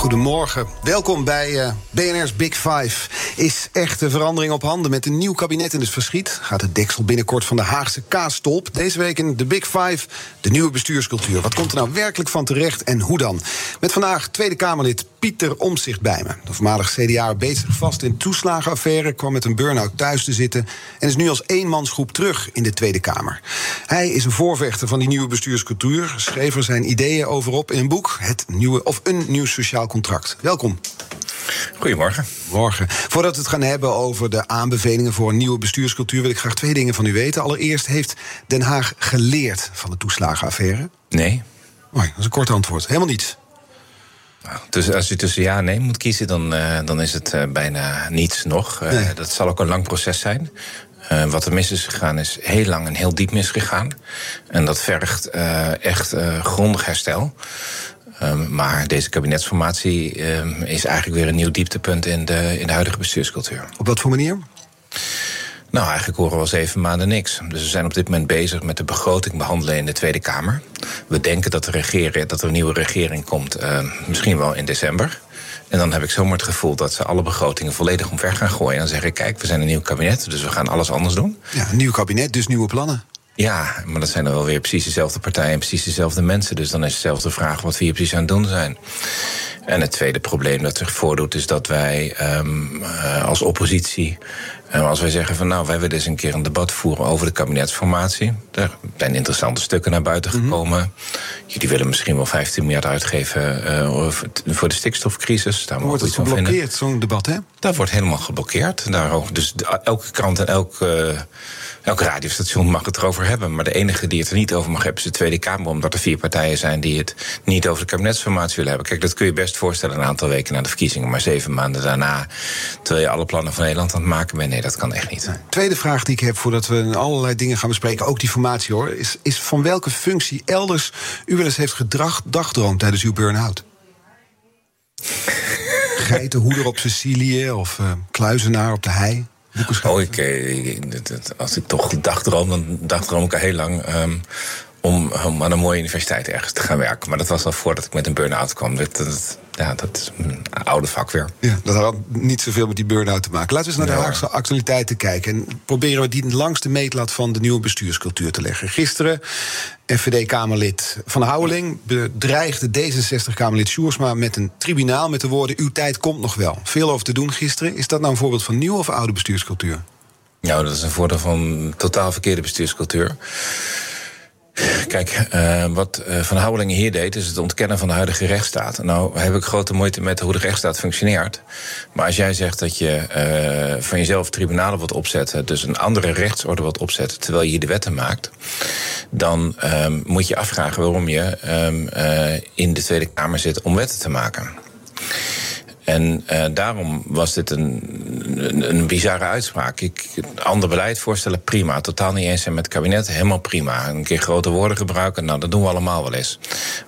Goedemorgen. Welkom bij uh, BNR's Big Five. Is echte verandering op handen met een nieuw kabinet in het verschiet? Gaat het deksel binnenkort van de Haagse kaasstolp? Deze week in de Big Five, de nieuwe bestuurscultuur. Wat komt er nou werkelijk van terecht en hoe dan? Met vandaag Tweede Kamerlid Pieter Omzicht bij me. De voormalig CDA beet zich vast in toeslagenaffaire... kwam met een burn-out thuis te zitten... en is nu als eenmansgroep terug in de Tweede Kamer. Hij is een voorvechter van die nieuwe bestuurscultuur... schreef er zijn ideeën over op in een boek... Het nieuwe, of een nieuw sociaal contract. Welkom. Goedemorgen. Morgen. Voordat we het gaan hebben over de aanbevelingen voor een nieuwe bestuurscultuur, wil ik graag twee dingen van u weten. Allereerst, heeft Den Haag geleerd van de toeslagenaffaire? Nee. Mooi, dat is een kort antwoord. Helemaal niets. Nou, dus als u tussen ja en nee moet kiezen, dan, uh, dan is het uh, bijna niets nog. Uh, nee. Dat zal ook een lang proces zijn. wat er mis is gegaan, is heel lang en heel diep misgegaan. En dat vergt echt grondig herstel. Um, maar deze kabinetsformatie um, is eigenlijk weer een nieuw dieptepunt in de, in de huidige bestuurscultuur. Op wat voor manier? Nou, eigenlijk horen we al zeven maanden niks. Dus we zijn op dit moment bezig met de begroting behandelen in de Tweede Kamer. We denken dat, de regering, dat er een nieuwe regering komt, uh, misschien wel in december. En dan heb ik zomaar het gevoel dat ze alle begrotingen volledig omver gaan gooien. En dan zeg ik, kijk, we zijn een nieuw kabinet, dus we gaan alles anders doen. Ja, een nieuw kabinet, dus nieuwe plannen. Ja, maar dat zijn dan wel weer precies dezelfde partijen en precies dezelfde mensen. Dus dan is dezelfde vraag wat we hier precies aan het doen zijn. En het tweede probleem dat zich voordoet is dat wij um, uh, als oppositie. Uh, als wij zeggen van nou, wij willen eens een keer een debat voeren over de kabinetsformatie. Er zijn interessante stukken naar buiten gekomen. Mm -hmm. Jullie willen misschien wel 15 miljard uitgeven uh, voor de stikstofcrisis. Daar wordt het geblokkeerd, zo'n debat, hè? Dat wordt helemaal geblokkeerd. Daar, dus elke krant en elke. Elk radiostation mag het erover hebben. Maar de enige die het er niet over mag hebben is de Tweede Kamer. Omdat er vier partijen zijn die het niet over de kabinetsformatie willen hebben. Kijk, dat kun je best voorstellen een aantal weken na de verkiezingen. Maar zeven maanden daarna, terwijl je alle plannen van Nederland aan het maken bent. Nee, dat kan echt niet. Tweede vraag die ik heb voordat we allerlei dingen gaan bespreken. Ook die formatie hoor. Is, is van welke functie elders u wel eens heeft gedrag, dagdroom tijdens uw burn-out? Geitenhoeder op Sicilië of uh, kluizenaar op de hei? Oh, ik, ik, als ik toch dagdroom, dan dagdroom ik al heel lang. Um, om, om aan een mooie universiteit ergens te gaan werken. Maar dat was al voordat ik met een burn-out kwam. Dat, dat, ja, dat is een oude vak weer. Ja, dat had niet zoveel met die burn-out te maken. Laten we eens naar de Haagse actualiteiten kijken. En proberen we die langs de meetlat van de nieuwe bestuurscultuur te leggen. Gisteren, FVD-Kamerlid Van Houweling bedreigde D66-Kamerlid Sjoersma met een tribunaal met de woorden: Uw tijd komt nog wel. Veel over te doen gisteren. Is dat nou een voorbeeld van nieuwe of oude bestuurscultuur? Nou, dat is een voorbeeld van totaal verkeerde bestuurscultuur. Kijk, uh, wat uh, Van Houwelingen hier deed, is het ontkennen van de huidige rechtsstaat. Nou heb ik grote moeite met hoe de rechtsstaat functioneert. Maar als jij zegt dat je uh, van jezelf tribunalen wilt opzetten, dus een andere rechtsorde wilt opzetten, terwijl je hier de wetten maakt, dan um, moet je afvragen waarom je um, in de Tweede Kamer zit om wetten te maken. En uh, daarom was dit een, een, een, bizarre uitspraak. Ik, ander beleid voorstellen, prima. Totaal niet eens zijn met het kabinet, helemaal prima. Een keer grote woorden gebruiken, nou, dat doen we allemaal wel eens.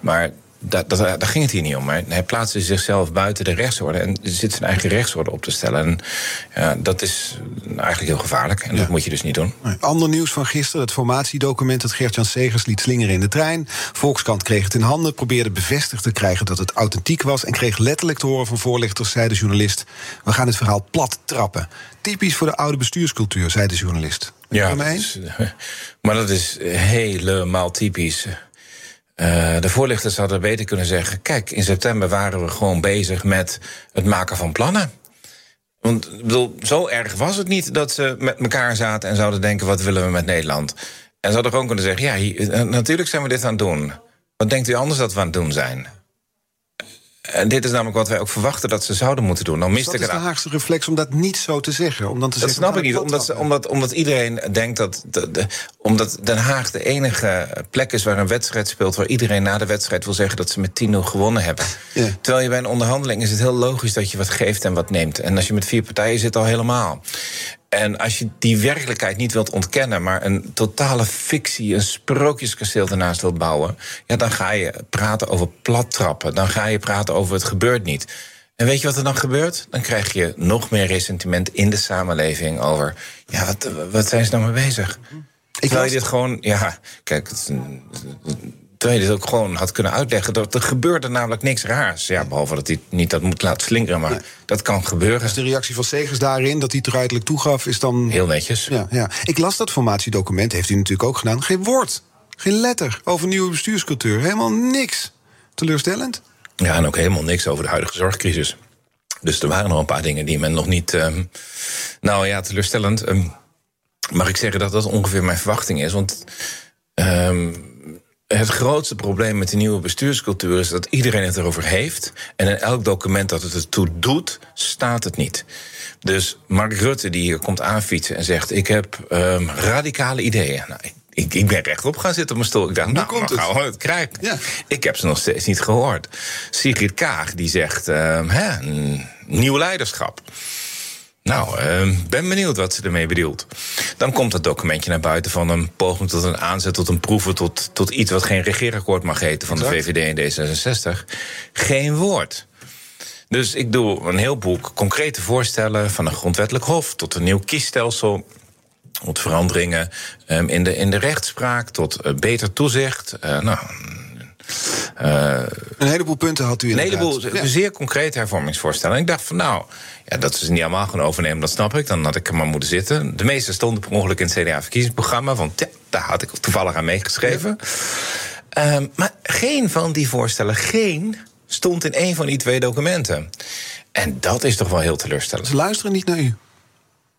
Maar daar, daar, daar, ging het hier niet om. Hij plaatste zichzelf buiten de rechtsorde en zit zijn eigen rechtsorde op te stellen. En ja, dat is eigenlijk heel gevaarlijk. En ja. dat moet je dus niet doen. Ander nieuws van gisteren: het formatiedocument dat Gert-Jan Segers liet slingeren in de trein. Volkskrant kreeg het in handen, probeerde bevestigd te krijgen dat het authentiek was. En kreeg letterlijk te horen van voorlichters, zei de journalist: We gaan het verhaal plat trappen. Typisch voor de oude bestuurscultuur, zei de journalist. Ja, dat is, maar dat is helemaal typisch. Uh, de voorlichters hadden beter kunnen zeggen: kijk, in september waren we gewoon bezig met het maken van plannen. Want zo erg was het niet dat ze met elkaar zaten en zouden denken: wat willen we met Nederland? En ze hadden gewoon kunnen zeggen: ja, hier, natuurlijk zijn we dit aan het doen. Wat denkt u anders dat we aan het doen zijn? En dit is namelijk wat wij ook verwachten dat ze zouden moeten doen. Dan miste Wat ik is de Haagse reflex om dat niet zo te zeggen? Om dan te Dat zeggen, snap ik niet, gaan omdat, ze, omdat, omdat iedereen denkt dat. De, de- omdat Den Haag de enige plek is waar een wedstrijd speelt. waar iedereen na de wedstrijd wil zeggen dat ze met 10-0 gewonnen hebben. Ja. Terwijl je bij een onderhandeling is het heel logisch dat je wat geeft en wat neemt. En als je met vier partijen zit, al helemaal. En als je die werkelijkheid niet wilt ontkennen, maar een totale fictie, een sprookjeskasteel ernaast wilt bouwen, ja, dan ga je praten over plattrappen. Dan ga je praten over het gebeurt niet. En weet je wat er dan gebeurt? Dan krijg je nog meer ressentiment in de samenleving over. Ja, wat, wat zijn ze nou mee bezig? Terwijl je las- dit gewoon. Ja, kijk. Het is een- Terwijl je dit ook gewoon had kunnen uitleggen. Dat er gebeurde namelijk niks raars. Ja, behalve dat hij niet dat moet laten slinkeren. Maar dat kan gebeuren. Dus de reactie van Segers daarin, dat hij het er toegaf, is dan... Heel netjes. Ja, ja. Ik las dat formatiedocument, heeft u natuurlijk ook gedaan. Geen woord, geen letter over nieuwe bestuurscultuur. Helemaal niks. Teleurstellend? Ja, en ook helemaal niks over de huidige zorgcrisis. Dus er waren nog een paar dingen die men nog niet. ehm, nou ja, teleurstellend. ehm, mag ik zeggen dat dat ongeveer mijn verwachting is? Want ehm, het grootste probleem met de nieuwe bestuurscultuur is dat iedereen het erover heeft. En in elk document dat het ertoe doet, staat het niet. Dus Mark Rutte, die hier komt aanfietsen en zegt: Ik heb ehm, radicale ideeën. Nou, ik- ik, ben rechtop gaan zitten op mijn stoel. Ik dacht, nou, komt dan het. gaan we het krijgen. Ja. Ik heb ze nog steeds niet gehoord. Sigrid Kaag die zegt: ehm, hè, nieuw leiderschap. Nou, ehm, ben benieuwd wat ze ermee bedoelt. Dan komt dat documentje naar buiten van een poging tot een aanzet, tot een proeven, tot, tot iets wat geen regeerakkoord mag heten van de. VVD en D66. Geen woord. Dus ik doe een heel boek concrete voorstellen van een grondwettelijk hof tot een nieuw kiesstelsel. Tot veranderingen ehm, in, de, in de rechtspraak, tot eh, beter toezicht. Eh, nou, Een heleboel punten had u een inderdaad. heleboel Ja. zeer concrete hervormingsvoorstellen. En ik dacht van nou, ja, dat ze ze niet allemaal gaan overnemen, dat snap ik. Dan had ik er maar moeten zitten. De meeste stonden per ongeluk in het CDA-verkiezingsprogramma. Want ja, daar had ik toevallig aan meegeschreven. Ehm, maar geen van die voorstellen, geen, stond in één van die twee documenten. En dat is toch wel heel teleurstellend. Ze luisteren niet naar u.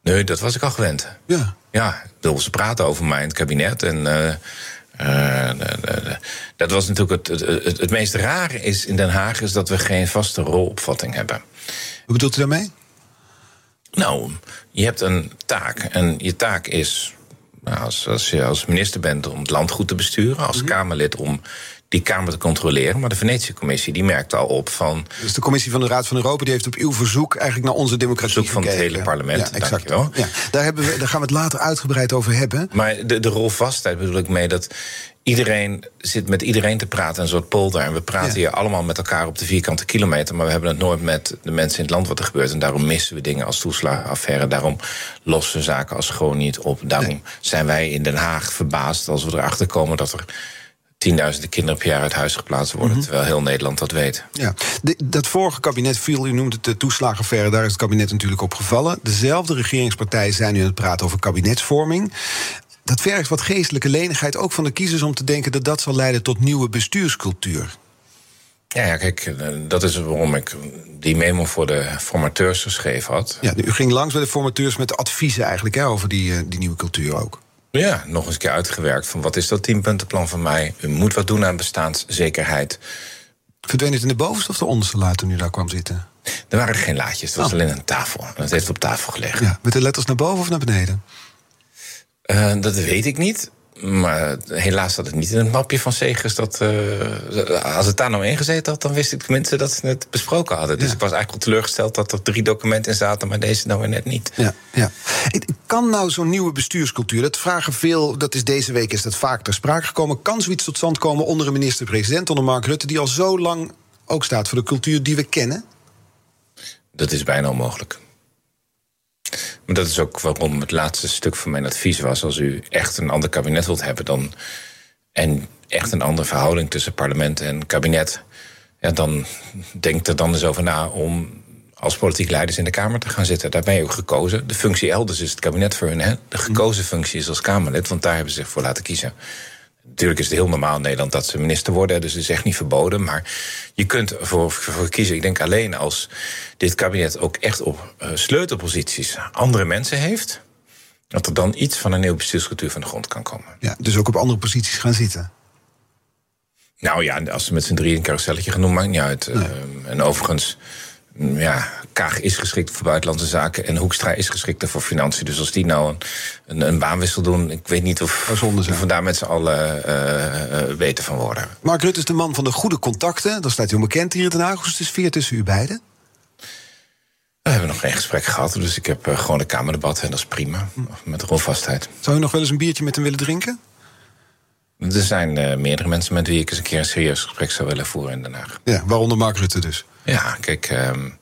Nee, dat was ik al gewend. Ja. Ja, ze praten over mij in het kabinet. En eh, eh, de- de- de- dat was natuurlijk het, het, het, het meest rare is in Den Haag... is dat we geen vaste rolopvatting hebben. Wat bedoelt u daarmee? Nou, je hebt een taak. En je taak is, nou, als, als je als minister bent, om het land goed te besturen. Als Kamerlid om die Kamer te controleren. Maar de Venetië-commissie die merkte al op van... Dus de commissie van de Raad van Europa die heeft op uw verzoek eigenlijk naar onze democratie Verzoek van het hele parlement, Ja, exact. dankjewel. Ja, daar, hebben we, daar gaan we het later uitgebreid over hebben. Maar de, de rolvastheid bedoel ik mee dat iedereen zit met iedereen te praten, een soort polder. En we praten Ja. hier allemaal met elkaar op de vierkante kilometer, maar we hebben het nooit met de mensen in het land wat er gebeurt. En daarom missen we dingen als toeslagenaffaire. Daarom lossen we zaken als gewoon niet op. Daarom zijn wij in Den Haag verbaasd als we erachter komen dat er tienduizenden kinderen per jaar uit huis geplaatst worden, terwijl heel Nederland dat weet. Ja. De- dat vorige kabinet viel, u noemde het de toeslagenaffaire, daar is het kabinet natuurlijk op gevallen. Dezelfde regeringspartijen zijn nu aan het praten over kabinetsvorming. Dat vergt wat geestelijke lenigheid ook van de kiezers om te denken dat dat zal leiden tot nieuwe bestuurscultuur. Ja, ja, kijk, eh, dat is waarom ik die memo voor de formateurs geschreven had. Ja, u ging langs bij de formateurs met adviezen eigenlijk hè, over die, eh, die nieuwe cultuur ook. Ja, nog eens een keer uitgewerkt van wat is dat tienpuntenplan van mij? U moet wat doen aan bestaanszekerheid. Verdween het in de bovenste of de onderste laat toen u daar kwam zitten? Er waren geen laadjes, het was Oh. alleen een tafel. En het heeft op tafel gelegen. Ja, met de letters naar boven of naar beneden? Eh, dat weet ik niet. Maar helaas zat het niet in het mapje van Segers. Dat, eh, als het daar nou in gezeten had, dan wist ik tenminste dat ze het besproken hadden. Dus Ja. ik was eigenlijk wel teleurgesteld dat er drie documenten in zaten, maar deze nou weer net niet. Ja, ja. Kan nou zo'n nieuwe bestuurscultuur, dat vragen veel, dat is deze week is dat vaak ter sprake gekomen. Kan zoiets tot stand komen onder een minister-president, onder Mark Rutte, die al zo lang ook staat voor de cultuur die we kennen? Dat is bijna onmogelijk. Maar dat is ook waarom het laatste stuk van mijn advies was: als u echt een ander kabinet wilt hebben, dan, en echt een andere verhouding tussen parlement en kabinet, ja, dan denk er dan eens over na om als politiek leiders in de Kamer te gaan zitten. Daar ben je ook gekozen. De functie elders is het kabinet voor hun. Hè? De gekozen functie is als Kamerlid, want daar hebben ze zich voor laten kiezen. Natuurlijk is het heel normaal in Nederland dat ze minister worden, dus het is echt niet verboden. Maar je kunt ervoor voor kiezen. Ik denk alleen als dit kabinet ook echt op eh, sleutelposities andere mensen heeft, dat er dan iets van een nieuwe bestuurscultuur van de grond kan komen. Ja, dus ook op andere posities gaan zitten. Nou ja, als ze met z'n drieën een carouselletje gaan doen, maakt niet uit. Ehm, en overigens, ja, Kaag is geschikt voor buitenlandse zaken en Hoekstra is geschikter voor financiën. Dus als die nou een, een, een baanwissel doen, ik weet niet of, of we daar met z'n allen uh, beter van worden. Mark Rutte is de man van de goede contacten. Dat staat hij onbekend hier in Den Haag. Hoe is de sfeer tussen u beiden? We hebben nog geen gesprek gehad, dus ik heb uh, gewoon een kamerdebat en dat is prima. Met rolvastheid. Zou u nog wel eens een biertje met hem willen drinken? Er zijn uh, meerdere mensen met wie ik eens een keer een serieus gesprek zou willen voeren in Den Haag. Ja, waaronder Mark Rutte dus. Ja, kijk, um,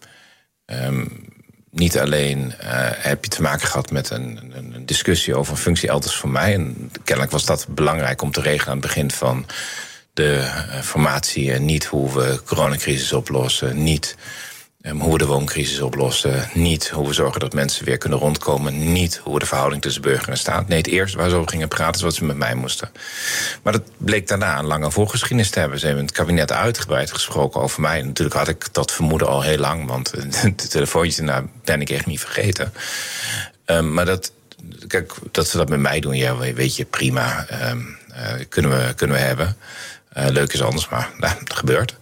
um, niet alleen uh, heb je te maken gehad met een, een, discussie over een functie elders voor mij. En kennelijk was dat belangrijk om te regelen aan het begin van de uh, formatie. Niet hoe we coronacrisis oplossen, niet hoe we de wooncrisis oplossen. Niet hoe we zorgen dat mensen weer kunnen rondkomen. Niet hoe we de verhouding tussen burger en staat. Nee, het eerste waar ze over gingen praten is wat ze met mij moesten. Maar dat bleek daarna een lange voorgeschiedenis te hebben. Ze hebben het kabinet uitgebreid gesproken over mij. Natuurlijk had ik dat vermoeden al heel lang, want de telefoontjes daarna ben ik echt niet vergeten. Um, maar dat, kijk, dat ze dat met mij doen, ja, weet je, prima. Um, uh, kunnen, we, kunnen we hebben. Uh, leuk is anders, maar nou, dat gebeurt.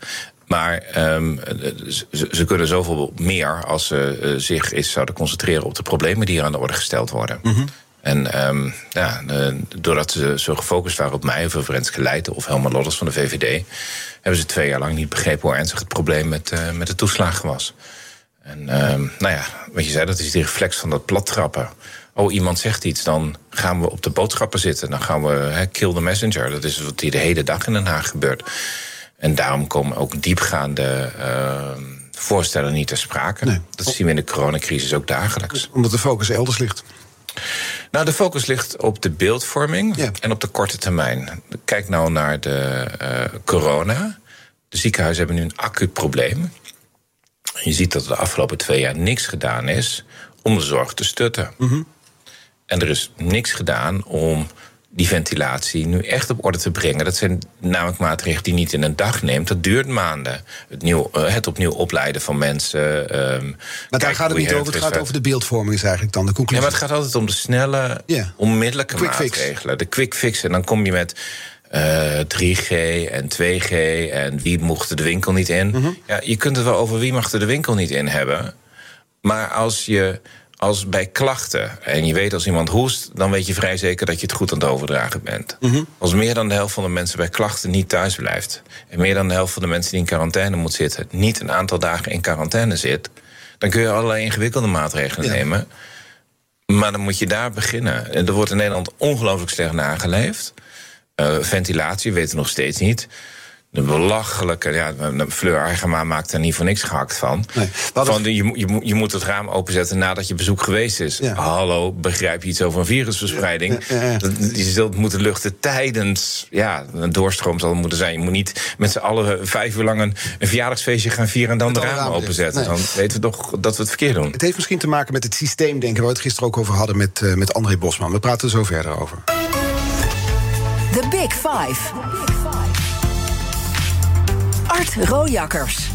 Maar um, ze, ze, kunnen zoveel meer als ze uh, zich eens zouden concentreren op de problemen die hier aan de orde gesteld worden. Mm -hmm. En um, ja, doordat ze zo gefocust waren op mij, of Renske Leijten of Helma Lodders van de VVD, hebben ze twee jaar lang niet begrepen hoe ernstig het probleem met, uh, met de toeslagen was. En um, nou ja, wat je zei, dat is die reflex van dat plattrappen. Oh, iemand zegt iets, dan gaan we op de boodschappen zitten. Dan gaan we he, kill the messenger. Dat is wat hier de hele dag in Den Haag gebeurt. En daarom komen ook diepgaande uh, voorstellen niet ter sprake. Nee. Dat zien we in de coronacrisis ook dagelijks. Omdat de focus elders ligt. Nou, de focus ligt op de beeldvorming ja. en op de korte termijn. Kijk nou naar de uh, corona. De ziekenhuizen hebben nu een acuut probleem. Je ziet dat er de afgelopen twee jaar niks gedaan is om de zorg te stutten. Mm -hmm. En er is niks gedaan om die ventilatie nu echt op orde te brengen. Dat zijn namelijk maatregelen die niet in een dag neemt. Dat duurt maanden. Het, nieuw, uh, het opnieuw opleiden van mensen. Um, maar daar gaat het niet over. Het gaat over de beeldvorming, is eigenlijk dan de conclusie. Ja, maar het gaat altijd om de snelle, yeah. onmiddellijke quick maatregelen. Fix. De quick fix. En dan kom je met. Uh, 3G en 2G en wie mocht de winkel niet in. Mm -hmm. ja, je kunt het wel over wie mag er de winkel niet in hebben. Maar als je als bij klachten en je weet als iemand hoest, dan weet je vrij zeker dat je het goed aan het overdragen bent. Mm -hmm. Als meer dan de helft van de mensen bij klachten niet thuis blijft en meer dan de helft van de mensen die in quarantaine moet zitten, niet een aantal dagen in quarantaine zit, dan kun je allerlei ingewikkelde maatregelen ja. nemen. Maar dan moet je daar beginnen. En er wordt in Nederland ongelooflijk slecht nageleefd. Uh, ventilatie weten we nog steeds niet. De belachelijke, ja, Fleur Argema maakt er niet voor niks gehakt van. Nee, van de, je, je, je, moet het raam openzetten nadat je bezoek geweest is. Ja. Hallo, begrijp je iets over een virusverspreiding? Ja, ja, je zult moeten luchten tijdens, ja, een doorstroom zal het moeten zijn. Je moet niet met z'n allen vijf uur lang een, een verjaardagsfeestje gaan vieren en dan de ramen openzetten. Nee. Dan weten we toch dat we het verkeerd doen. Het heeft misschien te maken met het systeemdenken waar we het gisteren ook over hadden met, uh, met André Bosman. We praten er zo verder over. The Big Five. Art Rojakkers.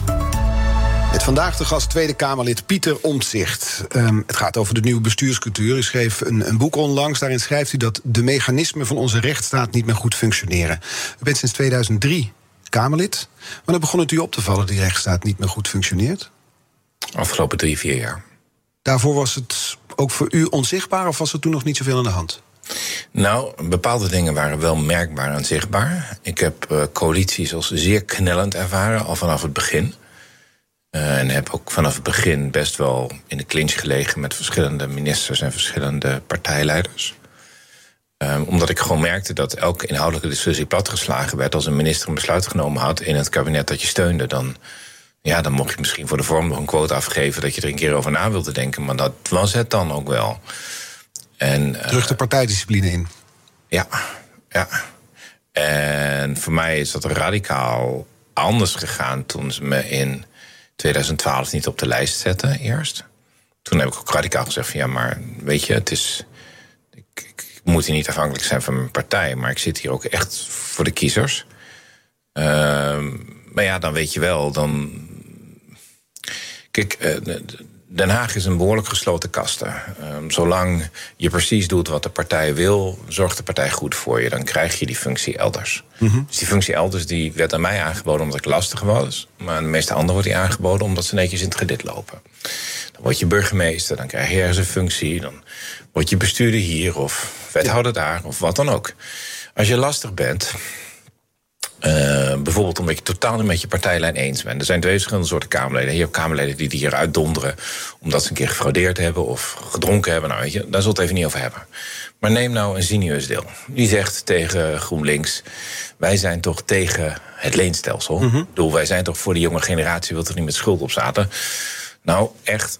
Met vandaag de gast Tweede Kamerlid Pieter Omtzigt. Um, het gaat over de nieuwe bestuurscultuur. U schreef een, een, boek onlangs. Daarin schrijft u dat de mechanismen van onze rechtsstaat niet meer goed functioneren. U bent sinds 2003 Kamerlid. Wanneer begon het u op te vallen dat die rechtsstaat niet meer goed functioneert? Afgelopen drie, vier jaar. Daarvoor was het ook voor u onzichtbaar of was er toen nog niet zoveel aan de hand? Nou, bepaalde dingen waren wel merkbaar en zichtbaar. Ik heb uh, coalities als zeer knellend ervaren, al vanaf het begin. Uh, en heb ook vanaf het begin best wel in de clinch gelegen met verschillende ministers en verschillende partijleiders. Um, omdat ik gewoon merkte dat elke inhoudelijke discussie platgeslagen werd als een minister een besluit genomen had in het kabinet dat je steunde. Dan, ja, dan mocht je misschien voor de vorm nog een quote afgeven dat je er een keer over na wilde denken. Maar dat was het dan ook wel. En, Terug de partijdiscipline in. Ja, ja. En voor mij is dat radicaal anders gegaan toen ze me in 2012 niet op de lijst zetten eerst. Toen heb ik ook radicaal gezegd van ja, maar weet je, het is. Ik, ik moet hier niet afhankelijk zijn van mijn partij, maar ik zit hier ook echt voor de kiezers. Uh, maar ja, dan weet je wel, dan. Kijk, uh, Den Haag is een behoorlijk gesloten kasten. Um, zolang je precies doet wat de partij wil, zorgt de partij goed voor je. Dan krijg je die functie elders. Mm Dus die functie elders die werd aan mij aangeboden omdat ik lastig was. Maar aan de meeste anderen wordt die aangeboden omdat ze netjes in het gedit lopen. Dan word je burgemeester, dan krijg je ergens een functie. Dan word je bestuurder hier of wethouder daar of wat dan ook. Als je lastig bent, uh, bijvoorbeeld omdat je totaal niet met je partijlijn eens bent. Er zijn twee verschillende soorten Kamerleden. Je hebt Kamerleden die, die hier uitdonderen omdat ze een keer gefraudeerd hebben of gedronken hebben. Nou, weet je, daar zullen we het even niet over hebben. Maar neem nou een Zinieus deel. Die zegt tegen GroenLinks: Wij zijn toch tegen het leenstelsel. Mm -hmm. bedoel, wij zijn toch voor de jonge generatie, wil er niet met schuld op zaten. Nou, echt,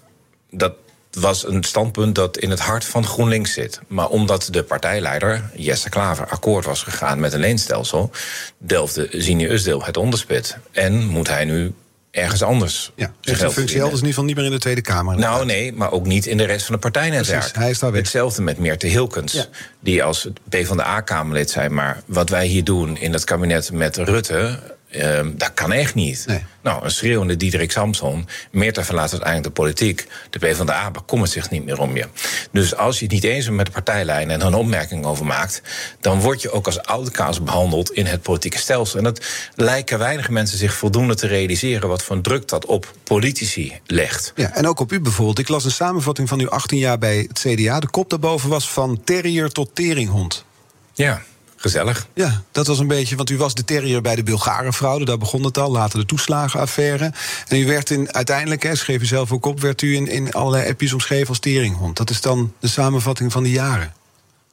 dat, was een standpunt dat in het hart van GroenLinks zit. Maar omdat de partijleider, Jesse Klaver, akkoord was gegaan met een leenstelsel, delfde Zini Usdeel het onderspit. En moet hij nu ergens anders. Ja, heeft de functie elders in ieder geval niet meer in de Tweede Kamer. Nou nee, maar ook niet in de rest van de partijnetwerk. Precies, hij is daar weg. Hetzelfde met Meerte Hilkens, ja. die als PvdA-Kamerlid zei... maar wat wij hier doen in het kabinet met Rutte... Uh, dat kan echt niet. Nee. Nou, een schreeuwende Diederik Samson. Meerta verlaat uiteindelijk de politiek. De PvdA bekommert zich niet meer om je. Dus als je het niet eens bent met de partijlijn en er een opmerking over maakt, dan word je ook als oude kaas behandeld in het politieke stelsel. En dat lijken weinig mensen zich voldoende te realiseren wat voor druk dat op politici legt. Ja, en ook op u bijvoorbeeld. Ik las een samenvatting van uw 18 jaar bij het CDA. De kop daarboven was van terrier tot teringhond. Ja. Gezellig. Ja, dat was een beetje, want u was de terrier bij de Bulgare fraude, daar begon het al, later de toeslagenaffaire. En u werd in, uiteindelijk, hè, schreef u zelf ook op, werd u in, in allerlei appjes omschreven als teringhond. Dat is dan de samenvatting van die jaren.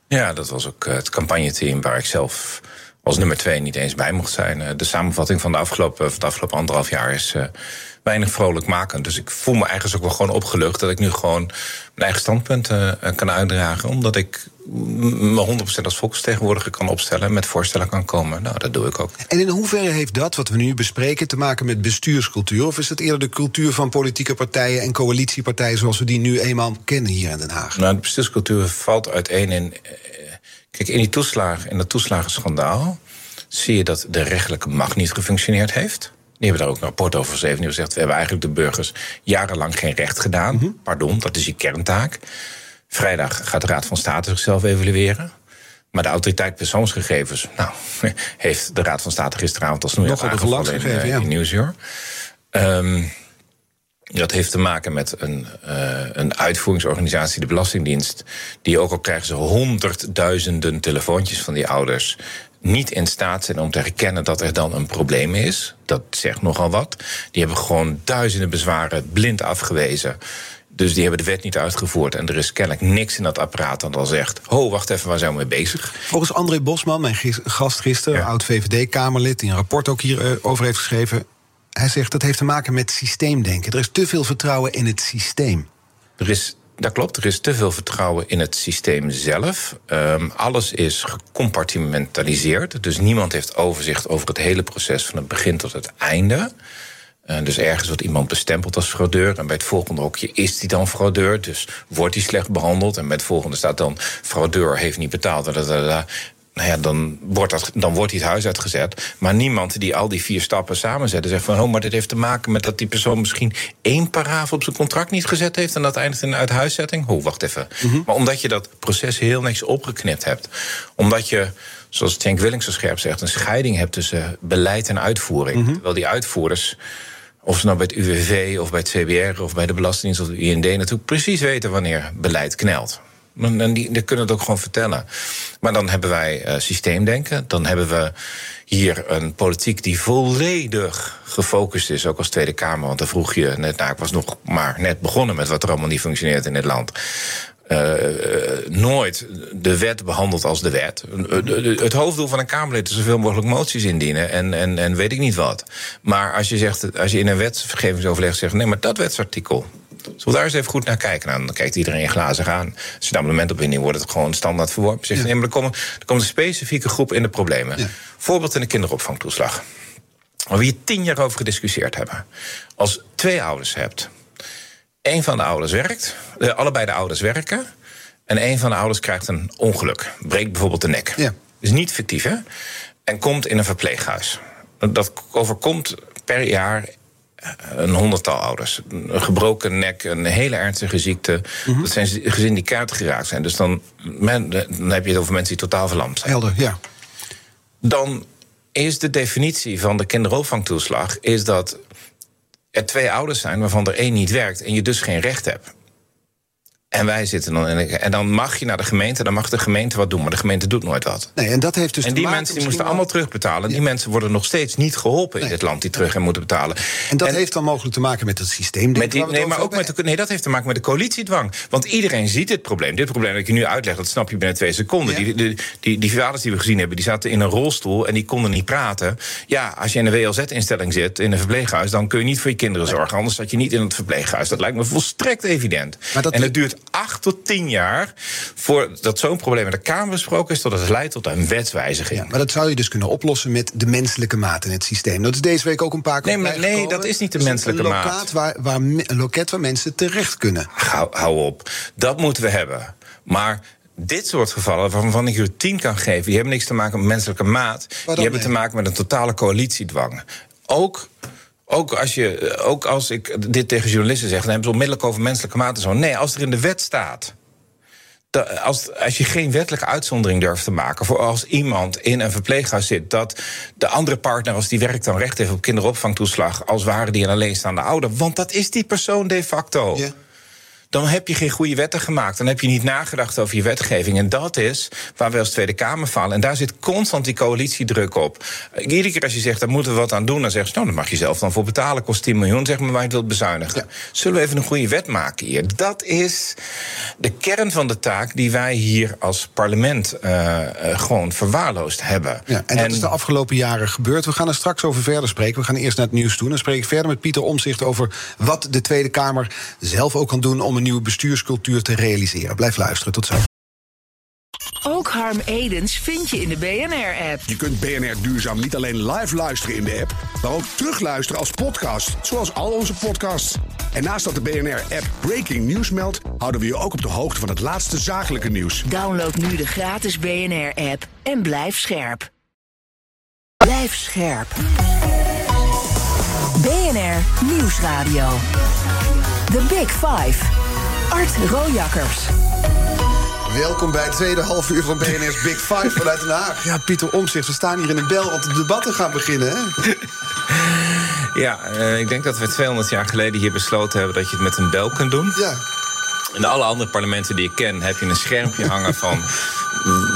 Ja, dat was ook het campagneteam waar ik zelf als nummer twee niet eens bij mocht zijn. De samenvatting van de afgelopen, van de afgelopen anderhalf jaar is uh, weinig vrolijk maken. Dus ik voel me eigenlijk ook wel gewoon opgelucht dat ik nu gewoon mijn eigen standpunt uh, kan uitdragen. Omdat ik me 100% als volksvertegenwoordiger kan opstellen en met voorstellen kan komen. Nou, dat doe ik ook. En in hoeverre heeft dat, wat we nu bespreken, te maken met bestuurscultuur? Of is het eerder de cultuur van politieke partijen en coalitiepartijen zoals we die nu eenmaal kennen hier in Den Haag? Nou, de bestuurscultuur valt uiteen in. Kijk, in die toeslagen, in dat toeslagenschandaal zie je dat de rechtelijke macht niet gefunctioneerd heeft. Die hebben daar ook een rapport over geschreven. Die gezegd: we hebben eigenlijk de burgers jarenlang geen recht gedaan. Mm -hmm. Pardon, dat is je kerntaak. Vrijdag gaat de Raad van State zichzelf evalueren. Maar de autoriteit persoonsgegevens, nou, heeft de Raad van State gisteravond als nog aangevallen gegeven, in, ja. in Nieuwsuur. Um, dat heeft te maken met een, uh, een uitvoeringsorganisatie, de Belastingdienst, die ook al krijgen ze honderdduizenden telefoontjes van die ouders niet in staat zijn om te herkennen dat er dan een probleem is. Dat zegt nogal wat. Die hebben gewoon duizenden bezwaren blind afgewezen. Dus die hebben de wet niet uitgevoerd. En er is kennelijk niks in dat apparaat dat al zegt... ho, wacht even, waar zijn we mee bezig? Volgens André Bosman, mijn gast gisteren... Ja. oud-VVD-Kamerlid, die een rapport ook hierover heeft geschreven... hij zegt dat heeft te maken met systeemdenken. Er is te veel vertrouwen in het systeem. Er is dat klopt, er is te veel vertrouwen in het systeem zelf. Um, alles is gecompartimentaliseerd. Dus niemand heeft overzicht over het hele proces van het begin tot het einde. Uh, dus ergens wordt iemand bestempeld als fraudeur. En bij het volgende hokje is die dan fraudeur. Dus wordt hij slecht behandeld. En bij het volgende staat dan fraudeur heeft niet betaald. Nou ja, dan wordt, dat, dan wordt hij het huis uitgezet. Maar niemand die al die vier stappen samenzet en zegt van... oh, maar dit heeft te maken met dat die persoon misschien één paragraaf op zijn contract niet gezet heeft... en dat eindigt in een uithuiszetting. Oh, wacht even. Mm -hmm. Maar omdat je dat proces heel niks opgeknipt hebt... omdat je, zoals Cenk Willings zo scherp zegt... een scheiding hebt tussen beleid en uitvoering. Mm -hmm. Terwijl die uitvoerders of ze nou bij het UWV of bij het CBR of bij de Belastingdienst of de IND natuurlijk precies weten wanneer beleid knelt. En die, kunnen het ook gewoon vertellen. Maar dan hebben wij uh, systeemdenken. Dan hebben we hier een politiek die volledig gefocust is, ook als Tweede Kamer. Want dan vroeg je net, nou, ik was nog maar net begonnen met wat er allemaal niet functioneert in dit land. Uh, nooit de wet behandeld als de wet. Het hoofddoel van een Kamerlid is zoveel mogelijk moties indienen en, en, en weet ik niet wat. Maar als je, zegt, als je in een wetsvergevingsoverleg zegt: nee, maar dat wetsartikel. Zullen we daar eens even goed naar kijken? Nou, dan kijkt iedereen glazig aan. Als je een abonnement op indient, wordt het gewoon standaard verworpen. Zegt, ja. nee, maar er, komen, er komt een specifieke groep in de problemen. Ja. Voorbeeld in de kinderopvangtoeslag. Waar we hier tien jaar over gediscussieerd hebben. Als twee ouders hebt een van de ouders werkt, de, allebei de ouders werken. En een van de ouders krijgt een ongeluk. Breekt bijvoorbeeld de nek. Ja. Is niet fictief, hè? En komt in een verpleeghuis. Dat overkomt per jaar een honderdtal ouders. Een gebroken nek, een hele ernstige ziekte. Dat zijn gezinnen die kaart geraakt zijn. Dus dan, men, dan heb je het over mensen die totaal verlamd zijn. Helder, ja. Dan is de definitie van de kinderopvangtoeslag... is dat er twee ouders zijn waarvan er één niet werkt... en je dus geen recht hebt. En wij zitten dan. En dan mag je naar de gemeente, dan mag de gemeente wat doen, maar de gemeente doet nooit wat. Nee, en dat heeft dus en die mensen die moesten allemaal terugbetalen. Die mensen worden nog steeds niet geholpen in dit land die terug en moeten betalen. En dat heeft dan mogelijk te maken met het systeem. Met die, nee, maar ook met de, nee, dat heeft te maken met de coalitiedwang. Want iedereen ziet dit probleem. Dit probleem dat ik je nu uitleg, dat snap je binnen twee seconden. Ja. Die, die, die, die vaders die we gezien hebben, die zaten in een rolstoel en die konden niet praten. Ja, als je in een WLZ-instelling zit, in een verpleeghuis, dan kun je niet voor je kinderen zorgen. Anders zat je niet in het verpleeghuis. Dat lijkt me volstrekt evident. Maar dat- en het duurt acht tot tien jaar voordat zo'n probleem in de Kamer besproken is, totdat het leidt tot een wetswijziging. Ja, maar dat zou je dus kunnen oplossen met de menselijke maat in het systeem. Dat is deze week ook een paar keer Nee, maar nee, dat is niet de menselijke een maat. lokaat Waar, waar, een loket waar mensen terecht kunnen. Hou, hou op. Dat moeten we hebben. Maar dit soort gevallen, waarvan ik u tien kan geven, die hebben niks te maken met menselijke maat. Die hebben mee? te maken met een totale coalitiedwang. Ook. Ook als, je, ook als ik dit tegen journalisten zeg, dan hebben ze onmiddellijk over menselijke maat zo. Nee, als er in de wet staat da- als, als je geen wettelijke uitzondering durft te maken voor als iemand in een verpleeghuis zit, dat de andere partner, als die werkt, dan recht heeft op kinderopvangtoeslag, als waren die een alleenstaande ouder. Want dat is die persoon de facto. Dan heb je geen goede wetten gemaakt. Dan heb je niet nagedacht over je wetgeving. En dat is waar we als Tweede Kamer falen. En daar zit constant die coalitiedruk op. Iedere keer als je zegt, daar moeten we wat aan doen... dan zeggen ze, nou, daar mag je zelf dan voor betalen. Kost 10 miljoen, zeg maar, waar je het wilt bezuinigen. Zullen we even een goede wet maken hier? Dat is de kern van de taak die wij hier als parlement... eh, eh, gewoon verwaarloosd hebben. Ja, en dat is de afgelopen jaren gebeurd. We gaan er straks over verder spreken. We gaan eerst naar het nieuws toe. Dan spreek ik verder met Pieter Omzicht over wat de Tweede Kamer zelf ook kan doen om een nieuwe bestuurscultuur te realiseren. Blijf luisteren. Tot zo. Ook Harm Edens vind je in de BNR-app. Je kunt BNR Duurzaam niet alleen live luisteren in de app, maar ook terugluisteren als podcast, zoals al onze podcasts. En naast dat de BNR-app Breaking News meldt, houden we je ook op de hoogte van het laatste zakelijke nieuws. Download nu de gratis BNR-app en blijf scherp. Blijf scherp. BNR Nieuwsradio. The Big Five. Art Rojakkers. Welkom bij het tweede half uur van BNR's Big Five vanuit Den Haag. Ja, Pieter Omzicht, we staan hier in een bel, want de debatten gaan beginnen. Hè? Ja, eh, ik denk dat we 200 jaar geleden hier besloten hebben... dat je het met een bel kunt doen. Ja, In alle andere parlementen die ik ken heb je een schermpje hangen van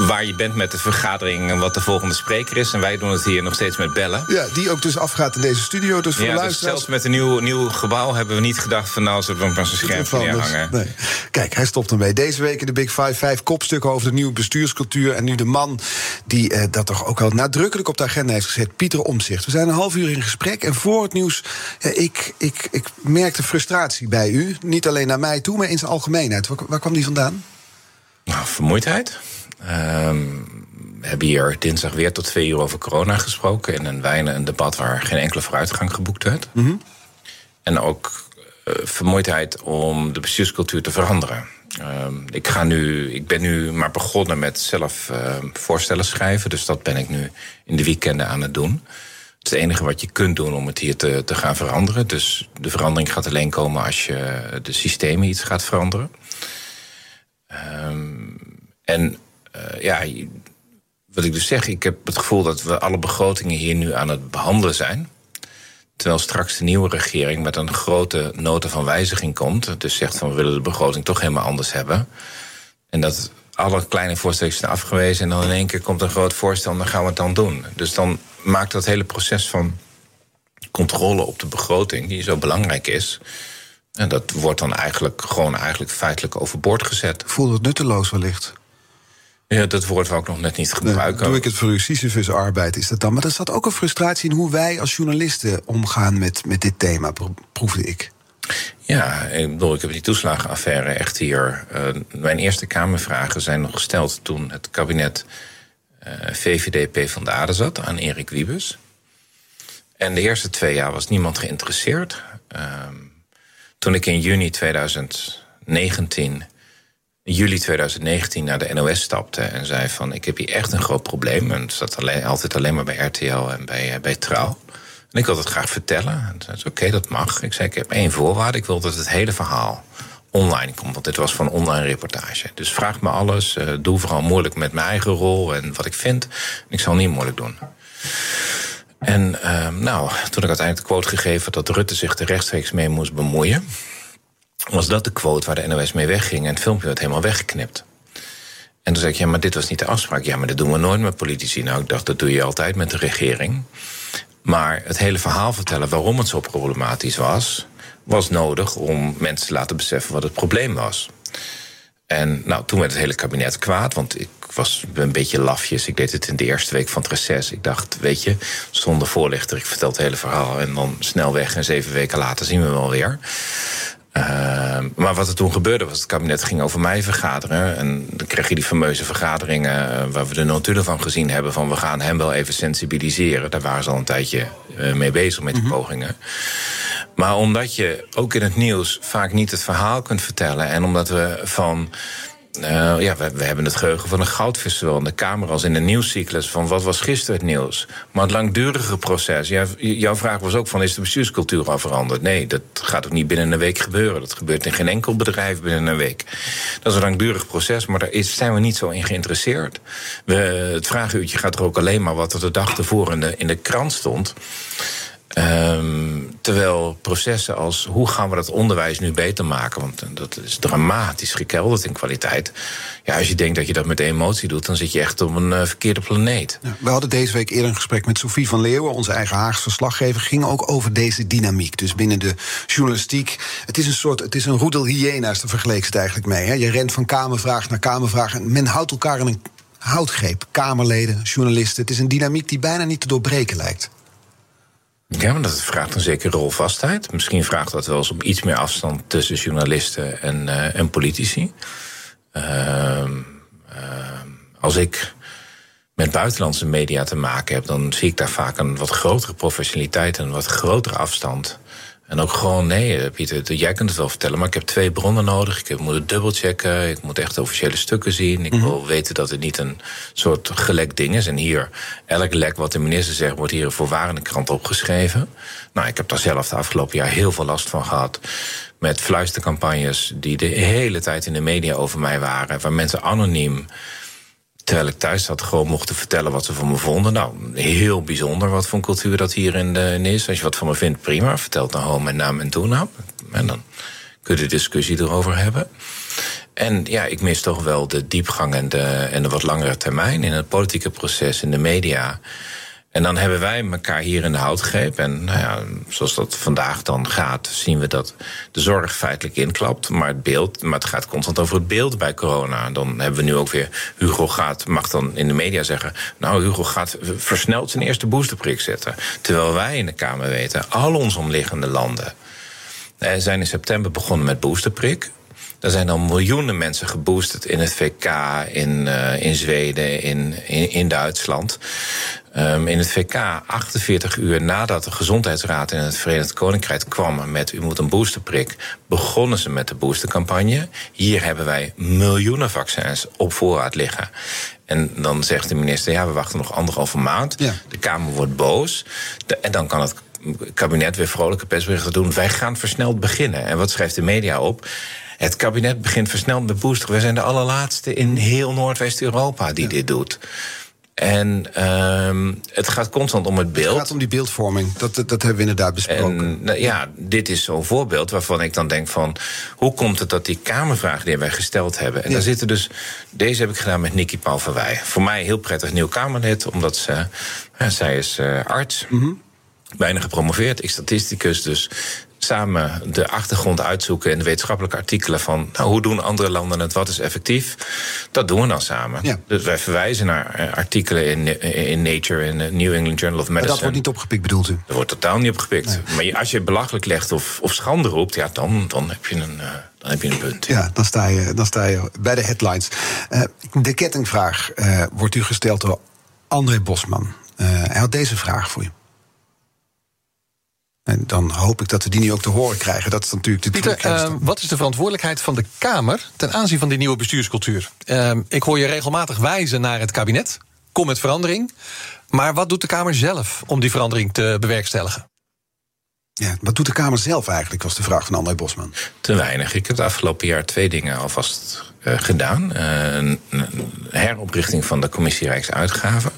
waar je bent met de vergadering en wat de volgende spreker is. En wij doen het hier nog steeds met bellen. ja, die ook dus afgaat in deze studio. Dus voor de dus luisteraars... zelfs met een nieuw, nieuw gebouw hebben we niet gedacht van nou zullen we maar zo'n schermpje dus- neerhangen. nee. Kijk, hij stopt ermee. Deze week in de Big Five, vijf kopstukken over de nieuwe bestuurscultuur. En nu de man die eh, dat toch ook wel nadrukkelijk op de agenda heeft gezet, Pieter Omzicht. We zijn een half uur in gesprek. En voor het nieuws, ja, ik, ik, ik merkte frustratie bij u. Niet alleen naar mij toe, maar in zijn algemeenheid. Waar, waar kwam die vandaan? Nou, vermoeidheid. Ehm, we hebben hier dinsdag weer tot twee uur over corona gesproken. In een wijne een debat waar geen enkele vooruitgang geboekt werd. En ook eh, vermoeidheid om de bestuurscultuur te veranderen. Ehm, ik, ga nu, ik ben nu maar begonnen met zelf eh, voorstellen schrijven. Dus dat ben ik nu in de weekenden aan het doen. Het enige wat je kunt doen om het hier te, te gaan veranderen. Dus de verandering gaat alleen komen als je de systemen iets gaat veranderen. Ehm, en eh, ja, wat ik dus zeg, ik heb het gevoel dat we alle begrotingen hier nu aan het behandelen zijn. Terwijl straks de nieuwe regering met een grote nota van wijziging komt. Dus zegt van we willen de begroting toch helemaal anders hebben. En dat alle kleine voorstellen zijn afgewezen. En dan in één keer komt een groot voorstel en dan gaan we het dan doen. Dus dan maakt dat hele proces van controle op de begroting, die zo belangrijk is. En dat wordt dan eigenlijk gewoon eigenlijk feitelijk overboord gezet. Voelde het nutteloos wellicht? Ja, dat woord wou ik nog net niet Nee, gebruiken. doe ik het voor u, Sisyphus-arbeid is dat dan. Maar er zat ook een frustratie in hoe wij als journalisten omgaan met, met dit thema, pro- proefde ik. Ja, ik bedoel, ik heb die toeslagenaffaire echt hier. eh, mijn eerste Kamervragen zijn nog gesteld toen het kabinet VVD PvdA er zat aan Erik Wiebes. En de eerste twee jaar was niemand geïnteresseerd. Ehm, toen ik in juni 2019, juli 2019 naar de NOS stapte en zei van ik heb hier echt een groot probleem. En het zat alleen, altijd alleen maar bij RTL en bij, eh, bij Trouw. En ik wil dat graag vertellen. En zei oké, dat mag. Ik zei, ik heb één voorwaarde. Ik wil dat het hele verhaal online komt. Want dit was van online reportage. Dus vraag me alles. Uh, doe vooral moeilijk met mijn eigen rol en wat ik vind. Ik zal niet moeilijk doen. En uh, nou, toen ik uiteindelijk de quote gegeven dat Rutte zich er rechtstreeks mee moest bemoeien, was dat de quote waar de NOS mee wegging en het filmpje werd helemaal weggeknipt. En toen zei ik, ja, maar dit was niet de afspraak. Ja, maar dat doen we nooit met politici. Nou, ik dacht, dat doe je altijd met de regering. Maar het hele verhaal vertellen waarom het zo problematisch was, was nodig om mensen te laten beseffen wat het probleem was. En nou, toen werd het hele kabinet kwaad, want ik was een beetje lafjes. Ik deed het in de eerste week van het reces. Ik dacht, weet je, zonder voorlichter, ik vertel het hele verhaal en dan snel weg en zeven weken later zien we wel weer. Uh, maar wat er toen gebeurde was, het kabinet ging over mij vergaderen. En dan kreeg je die fameuze vergaderingen uh, waar we de notulen van gezien hebben... van we gaan hem wel even sensibiliseren. Daar waren ze al een tijdje uh, mee bezig met die mm -hmm. pogingen. Maar omdat je ook in het nieuws vaak niet het verhaal kunt vertellen... en omdat we van uh, ja, we, hebben het geheugen van een goudvis zowel in de Kamer als in de nieuwscyclus van wat was gisteren het nieuws. Maar het langdurige proces. Jouw vraag was ook van is de bestuurscultuur al veranderd? Nee, dat gaat ook niet binnen een week gebeuren. Dat gebeurt in geen enkel bedrijf binnen een week. Dat is een langdurig proces, maar daar is, zijn we niet zo in geïnteresseerd. We, het vraaguurtje gaat er ook alleen maar wat er de dag de, in de krant stond. Um, terwijl processen als hoe gaan we dat onderwijs nu beter maken, want dat is dramatisch gekelderd in kwaliteit. Ja, als je denkt dat je dat met emotie doet, dan zit je echt op een uh, verkeerde planeet. We hadden deze week eerder een gesprek met Sophie van Leeuwen, onze eigen Haagse verslaggever, ging ook over deze dynamiek. Dus binnen de journalistiek, het is een soort, het is een roedel hyena's, daar vergeleek het eigenlijk mee. Hè? Je rent van kamervraag naar kamervraag en men houdt elkaar in een houtgreep. Kamerleden, journalisten. Het is een dynamiek die bijna niet te doorbreken lijkt. Ja, maar dat vraagt een zekere rolvastheid. Misschien vraagt dat wel eens om iets meer afstand tussen journalisten en, uh, en politici. Uh, uh, als ik met buitenlandse media te maken heb, dan zie ik daar vaak een wat grotere professionaliteit en een wat grotere afstand. En ook gewoon, nee, Pieter, jij kunt het wel vertellen, maar ik heb twee bronnen nodig. Ik moet het dubbelchecken, ik moet echt officiële stukken zien. Ik wil mm-hmm. weten dat het niet een soort gelekt ding is. En hier, elk lek wat de minister zegt, wordt hier een voorwarende krant opgeschreven. Nou, ik heb daar zelf de afgelopen jaar heel veel last van gehad. Met fluistercampagnes die de hele tijd in de media over mij waren. Waar mensen anoniem terwijl ik thuis zat, gewoon mochten vertellen wat ze van me vonden. Nou, heel bijzonder wat voor een cultuur dat hier in, de, is. Als je wat van me vindt, prima. Vertel dan gewoon mijn naam en toenaam. En dan kun je de discussie erover hebben. En ja, ik mis toch wel de diepgang en de, en de wat langere termijn in het politieke proces, in de media. En dan hebben wij elkaar hier in de houtgreep. En nou ja, zoals dat vandaag dan gaat, zien we dat de zorg feitelijk inklapt. Maar het beeld, maar het gaat constant over het beeld bij corona. Dan hebben we nu ook weer Hugo gaat, mag dan in de media zeggen. Nou, Hugo gaat versneld zijn eerste boosterprik zetten. Terwijl wij in de Kamer weten, al onze omliggende landen zijn in september begonnen met boosterprik. Er zijn al miljoenen mensen geboosterd in het VK, in, uh, in Zweden, in, in, in Duitsland. Um, in het VK, 48 uur nadat de Gezondheidsraad in het Verenigd Koninkrijk kwam met u moet een boosterprik, begonnen ze met de boostercampagne. Hier hebben wij miljoenen vaccins op voorraad liggen. En dan zegt de minister, ja, we wachten nog anderhalve maand. Ja. De Kamer wordt boos. De, en dan kan het kabinet weer vrolijke persberichten doen. Wij gaan versneld beginnen. En wat schrijft de media op? Het kabinet begint versneld met booster. We zijn de allerlaatste in heel Noordwest-Europa die ja. dit doet. En uh, het gaat constant om het beeld. Het gaat om die beeldvorming. Dat, dat, dat hebben we inderdaad besproken. En, nou, ja, dit is zo'n voorbeeld waarvan ik dan denk van... hoe komt het dat die Kamervragen die wij gesteld hebben... en ja. daar zitten dus... Deze heb ik gedaan met Nikki Paul Verwij. Voor mij heel prettig nieuw Kamerlid, omdat ze... Ja, zij is uh, arts, mm -hmm. bijna gepromoveerd, ik statisticus... dus samen de achtergrond uitzoeken in de wetenschappelijke artikelen van nou, hoe doen andere landen het, wat is effectief. Dat doen we dan samen. Ja. Dus wij verwijzen naar uh, artikelen in, in Nature, in de New England Journal of Medicine. Maar dat wordt niet opgepikt, bedoelt u? Dat wordt totaal niet opgepikt. Nee. Maar als je belachelijk legt of, of schande roept, ja, dan, dan, heb je een, uh, dan heb je een punt. Ja, dan sta je, dan sta je bij de headlines. Uh, de kettingvraag wordt u gesteld door André Bosman. hij had deze vraag voor u. En dan hoop ik dat we die nu ook te horen krijgen. Dat is natuurlijk de Pieter, uh, wat is de verantwoordelijkheid van de Kamer ten aanzien van die nieuwe bestuurscultuur? Uh, ik hoor je regelmatig wijzen naar het kabinet. Kom met verandering. Maar wat doet de Kamer zelf om die verandering te bewerkstelligen? Ja, wat doet de Kamer zelf eigenlijk, was de vraag van André Bosman. Te weinig. Ik heb het afgelopen jaar twee dingen alvast uh, gedaan. Uh, een, een heroprichting van de Commissie Rijksuitgaven.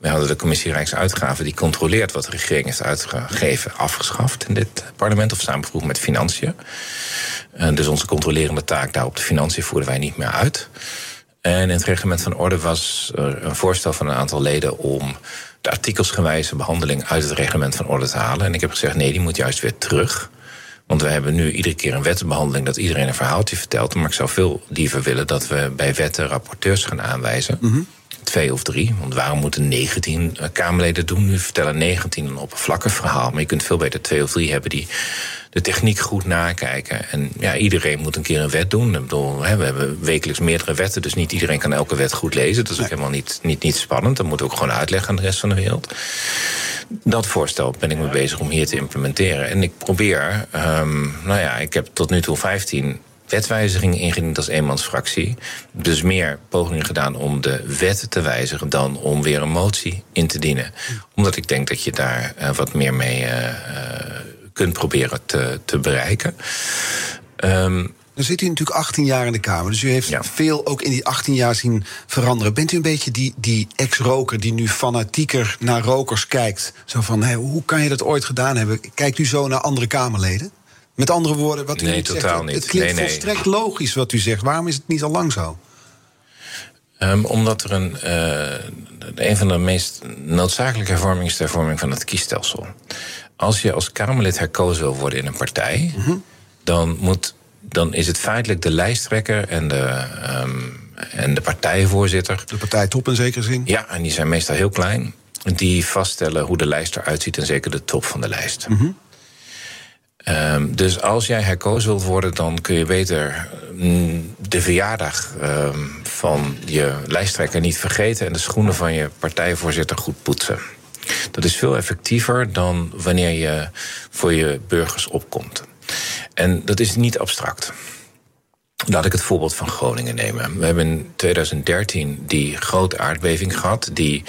We hadden de Commissie Rijksuitgaven die controleert wat de regering heeft uitgegeven, afgeschaft in dit parlement of samengevoegd met financiën. Uh, dus onze controlerende taak daar op de financiën voerden wij niet meer uit. En in het reglement van orde was een voorstel van een aantal leden om de artikelsgewijze behandeling uit het reglement van orde te halen. En ik heb gezegd: nee, die moet juist weer terug. Want we hebben nu iedere keer een wettenbehandeling dat iedereen een verhaaltje vertelt. Maar ik zou veel liever willen dat we bij wetten rapporteurs gaan aanwijzen. -hmm. Twee of drie. Want waarom moeten 19 Kamerleden doen? Nu vertellen 19 een oppervlakkig verhaal. Maar je kunt veel beter twee of drie hebben die de techniek goed nakijken. En ja, iedereen moet een keer een wet doen. Ik bedoel, hè, we hebben wekelijks meerdere wetten, dus niet iedereen kan elke wet goed lezen. Dat is ook helemaal niet, niet, niet spannend. Dat moet ook gewoon uitleggen aan de rest van de wereld. Dat voorstel ben ik mee bezig om hier te implementeren. En ik probeer, um, nou ja, ik heb tot nu toe 15 wetwijzigingen ingediend als eenmansfractie. Dus meer pogingen gedaan om de wetten te wijzigen dan om weer een motie in te dienen. Omdat ik denk dat je daar uh, wat meer mee uh, kunt proberen te, te bereiken. Um, dan zit u natuurlijk 18 jaar in de Kamer. Dus u heeft ja. veel ook in die 18 jaar zien veranderen. Bent u een beetje die, die ex-roker die nu fanatieker naar rokers kijkt? Zo van, hey, hoe kan je dat ooit gedaan hebben? Kijkt u zo naar andere Kamerleden? Met andere woorden, wat u nee, totaal zegt, niet. het klinkt nee, nee. volstrekt logisch wat u zegt. Waarom is het niet al lang zo? Um, omdat er een, uh, een van de meest noodzakelijke hervormingen is de hervorming van het kiesstelsel. Als je als Kamerlid herkozen wil worden in een partij, mm -hmm. dan, moet, dan is het feitelijk de lijsttrekker en de, um, en de partijvoorzitter. De partijtop in zekere zin? Ja, en die zijn meestal heel klein. Die vaststellen hoe de lijst eruit ziet en zeker de top van de lijst. Mhm. Mm -hmm. Um, dus als jij herkozen wilt worden, dan kun je beter mm, de verjaardag um, van je lijsttrekker niet vergeten en de schoenen van je partijvoorzitter goed poetsen. Dat is veel effectiever dan wanneer je voor je burgers opkomt. En dat is niet abstract. Laat ik het voorbeeld van Groningen nemen. We hebben in 2013 die grote aardbeving gehad, die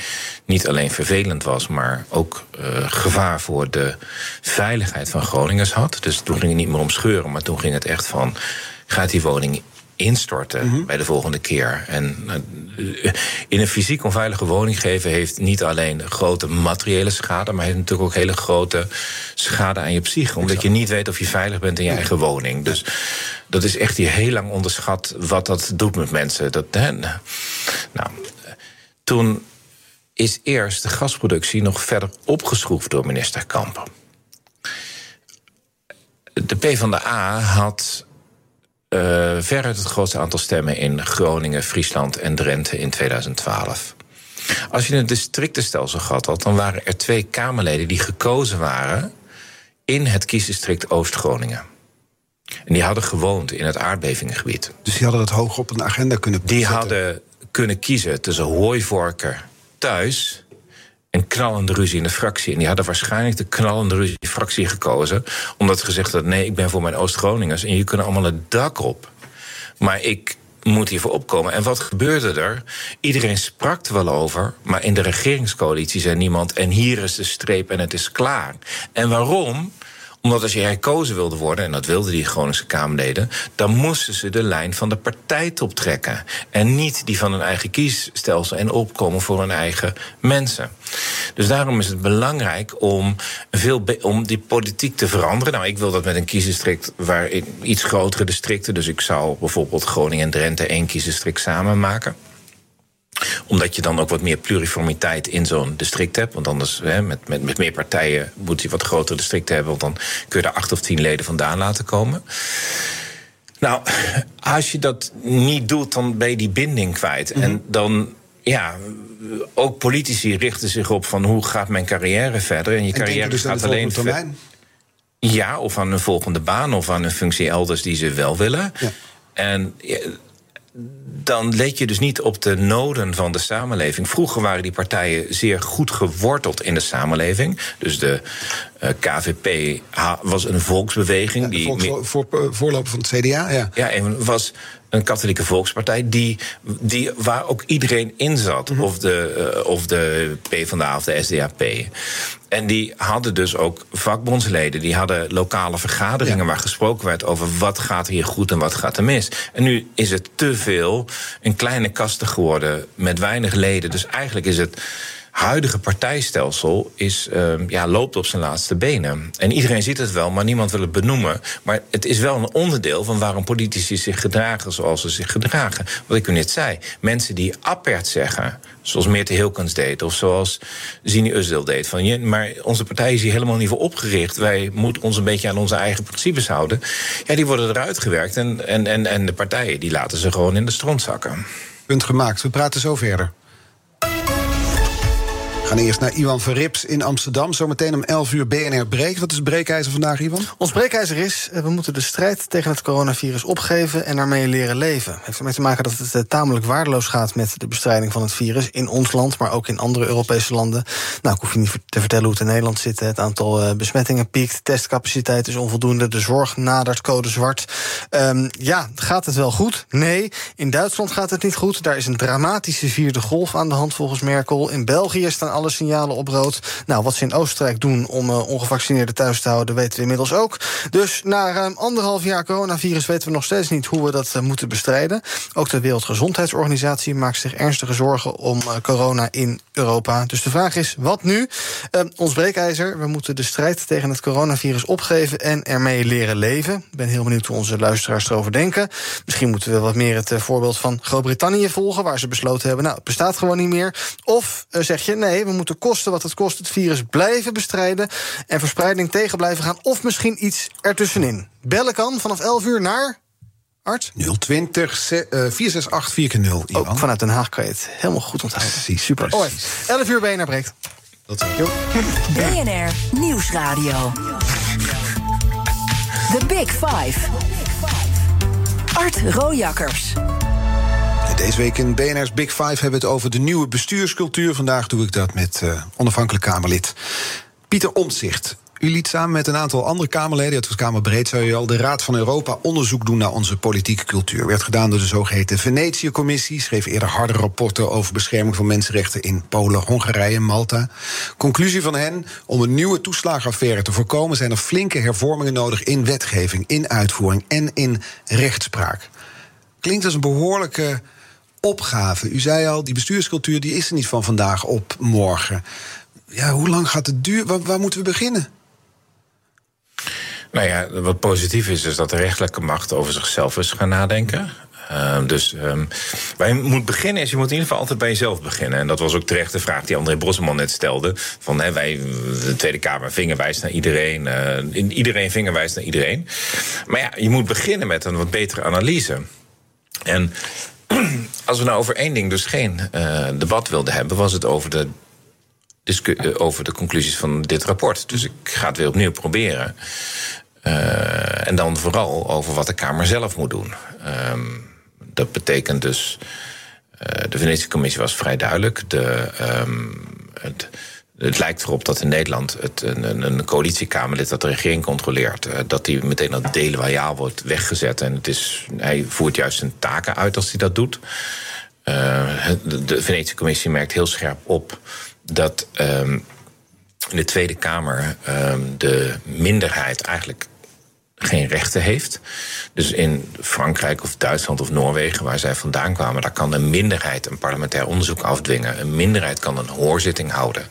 niet alleen vervelend was, maar ook uh, gevaar voor de veiligheid van Groningers had. Dus toen ging het niet meer om scheuren, maar toen ging het echt van: gaat die woning instorten mm -hmm. bij de volgende keer. En uh, in een fysiek onveilige woning geven heeft niet alleen grote materiële schade, maar heeft natuurlijk ook hele grote schade aan je psyche. Omdat je niet weet of je veilig bent in je eigen woning. Dus dat is echt hier heel lang onderschat wat dat doet met mensen. Dat, hè, nou, toen is eerst de gasproductie nog verder opgeschroefd door minister Kampen. De PvdA had uh, veruit het grootste aantal stemmen in Groningen, Friesland en Drenthe in 2012. Als je een districtenstelsel gehad had, dan waren er twee Kamerleden die gekozen waren in het kiesdistrict Oost-Groningen. En die hadden gewoond in het aardbevingengebied. Dus die hadden dat hoog op een agenda kunnen Die zetten. hadden kunnen kiezen tussen hooivorken thuis en knallende ruzie in de fractie. En die hadden waarschijnlijk de knallende ruzie in de fractie gekozen. Omdat ze gezegd hadden: nee, ik ben voor mijn Oost-Groningers en jullie kunnen allemaal het dak op. Maar ik moet hiervoor opkomen. En wat gebeurde er? Iedereen sprak er wel over, maar in de regeringscoalitie zei niemand: en hier is de streep en het is klaar. En waarom? Omdat als je herkozen wilde worden, en dat wilden die Groningse Kamerleden, dan moesten ze de lijn van de partijtop trekken. En niet die van hun eigen kiesstelsel en opkomen voor hun eigen mensen. Dus daarom is het belangrijk om, veel om die politiek te veranderen. Nou, ik wil dat met een kiesdistrict waar iets grotere districten. Dus ik zou bijvoorbeeld Groningen en Drenthe één kiesdistrict samen maken omdat je dan ook wat meer pluriformiteit in zo'n district hebt. Want anders, hè, met, met, met meer partijen, moet je wat grotere districten hebben. Want dan kun je er acht of tien leden vandaan laten komen. Nou, als je dat niet doet, dan ben je die binding kwijt. Mm -hmm. En dan, ja, ook politici richten zich op van hoe gaat mijn carrière verder. En je en carrière dus gaat alleen. Ja, of aan een volgende baan of aan een functie elders die ze wel willen. Ja. En dan let je dus niet op de noden van de samenleving. Vroeger waren die partijen zeer goed geworteld in de samenleving. Dus de uh, eh, KVP was een volksbeweging. Ja, die volks, voor, voorloper van het CDA, ja. Ja, en was een katholieke volkspartij die, die, waar ook iedereen in zat. Mhm. Of de, uh, of de PvdA of de SDAP. En die hadden dus ook vakbondsleden. Die hadden lokale vergaderingen waar gesproken werd over wat gaat hier goed en wat gaat er mis. En nu is het te veel een kleine kasten geworden met weinig leden. Dus eigenlijk is het huidige partijstelsel is, uh, ja, loopt op zijn laatste benen. En iedereen ziet het wel, maar niemand wil het benoemen. Maar het is wel een onderdeel van waarom politici zich gedragen zoals ze zich gedragen. Wat ik u net zei. Mensen die apert zeggen, zoals Meerte Hilkens deed... of zoals Zini Usdel deed. Van, je, maar onze partij is hier helemaal niet voor opgericht. Wij moeten ons een beetje aan onze eigen principes houden. Ja, die worden eruit gewerkt. En, en, en, en de partijen die laten ze gewoon in de stront zakken. Punt gemaakt. We praten zo verder gaan eerst naar Iwan Verrips in Amsterdam. Zometeen om 11 uur BNR Breek. Wat is het breekijzer vandaag, Iwan? Ons breekijzer is, eh, we moeten de strijd tegen het coronavirus opgeven... en daarmee leren leven. Heeft ermee te maken dat het eh, tamelijk waardeloos gaat... met de bestrijding van het virus in ons land, maar ook in andere Europese landen. Nou, ik hoef je niet te vertellen hoe het in Nederland zit. Het aantal eh, besmettingen piekt, testcapaciteit is onvoldoende... de zorg nadert code zwart. Um, ja, gaat het wel goed? Nee. In Duitsland gaat het niet goed. Daar is een dramatische vierde golf aan de hand volgens Merkel. In België staan alle signalen op rood. Nou, wat ze in Oostenrijk doen om uh, ongevaccineerden thuis te houden, weten we inmiddels ook. Dus na ruim anderhalf jaar coronavirus weten we nog steeds niet hoe we dat uh, moeten bestrijden. Ook de Wereldgezondheidsorganisatie maakt zich ernstige zorgen om uh, corona in Europa. Dus de vraag is, wat nu? ons breekijzer, we moeten de strijd tegen het coronavirus opgeven en ermee leren leven. Ik ben heel benieuwd hoe onze luisteraars erover denken. Misschien moeten we wat meer het voorbeeld van Groot-Brittannië volgen, waar ze besloten hebben, nou, het bestaat gewoon niet meer. Of zeg je, nee, we moeten kosten wat het kost het virus blijven bestrijden... en verspreiding tegen blijven gaan, of misschien iets ertussenin. Bellen kan vanaf 11 uur naar... Art? 020 uh, 468 4 Ook vanuit Den Haag kan je het helemaal goed onthouden. Precies, super. Oh, 11 uur BNR breekt. Dat zeg je BNR Nieuwsradio. The Big Five. Art Rojakkers. Deze week in BNR's Big Five hebben we het over de nieuwe bestuurscultuur. Vandaag doe ik dat met uh, onafhankelijk Kamerlid Pieter Omtzigt. U liet samen met een aantal andere Kamerleden, het was Kamerbreed, zou je al, de Raad van Europa onderzoek doen naar onze politieke cultuur. Werd gedaan door de zogeheten Venetië-commissie, schreef eerder harde rapporten over bescherming van mensenrechten in Polen, Hongarije en Malta. Conclusie van hen: om een nieuwe toeslagenaffaire te voorkomen, zijn er flinke hervormingen nodig in wetgeving, in uitvoering en in rechtspraak. Klinkt als een behoorlijke opgave. U zei al, die bestuurscultuur die is er niet van vandaag op morgen. Ja, hoe lang gaat het duren? Waar, moeten we beginnen? Nou ja, wat positief is, is dat de rechterlijke macht over zichzelf is gaan nadenken. Uh, dus um, waar je moet beginnen is, je moet in ieder geval altijd bij jezelf beginnen. En dat was ook terecht de vraag die André Brosselman net stelde. Van wij, de Tweede Kamer, vingerwijst naar iedereen. Uh, iedereen vingerwijst naar iedereen. Maar ja, je moet beginnen met een wat betere analyse. En als we nou over één ding dus geen uh, debat wilden hebben, was het over de, uh, over de conclusies van dit rapport. Dus ik ga het weer opnieuw proberen. Uh, en dan vooral over wat de Kamer zelf moet doen. Um, dat betekent dus. de Venetische Commissie was vrij duidelijk. De, um, het, het lijkt erop dat in Nederland het, een, een coalitiekamerlid dat de regering controleert, eh, dat hij meteen als deloyaal wordt weggezet. En het is, hij voert juist zijn taken uit als hij dat doet. Uh, de Venetische Commissie merkt heel scherp op dat um, in de Tweede Kamer um, de minderheid eigenlijk geen rechten heeft. Dus in Frankrijk of Duitsland of Noorwegen, waar zij vandaan kwamen, daar kan een minderheid een parlementair onderzoek afdwingen. Een minderheid kan een hoorzitting houden.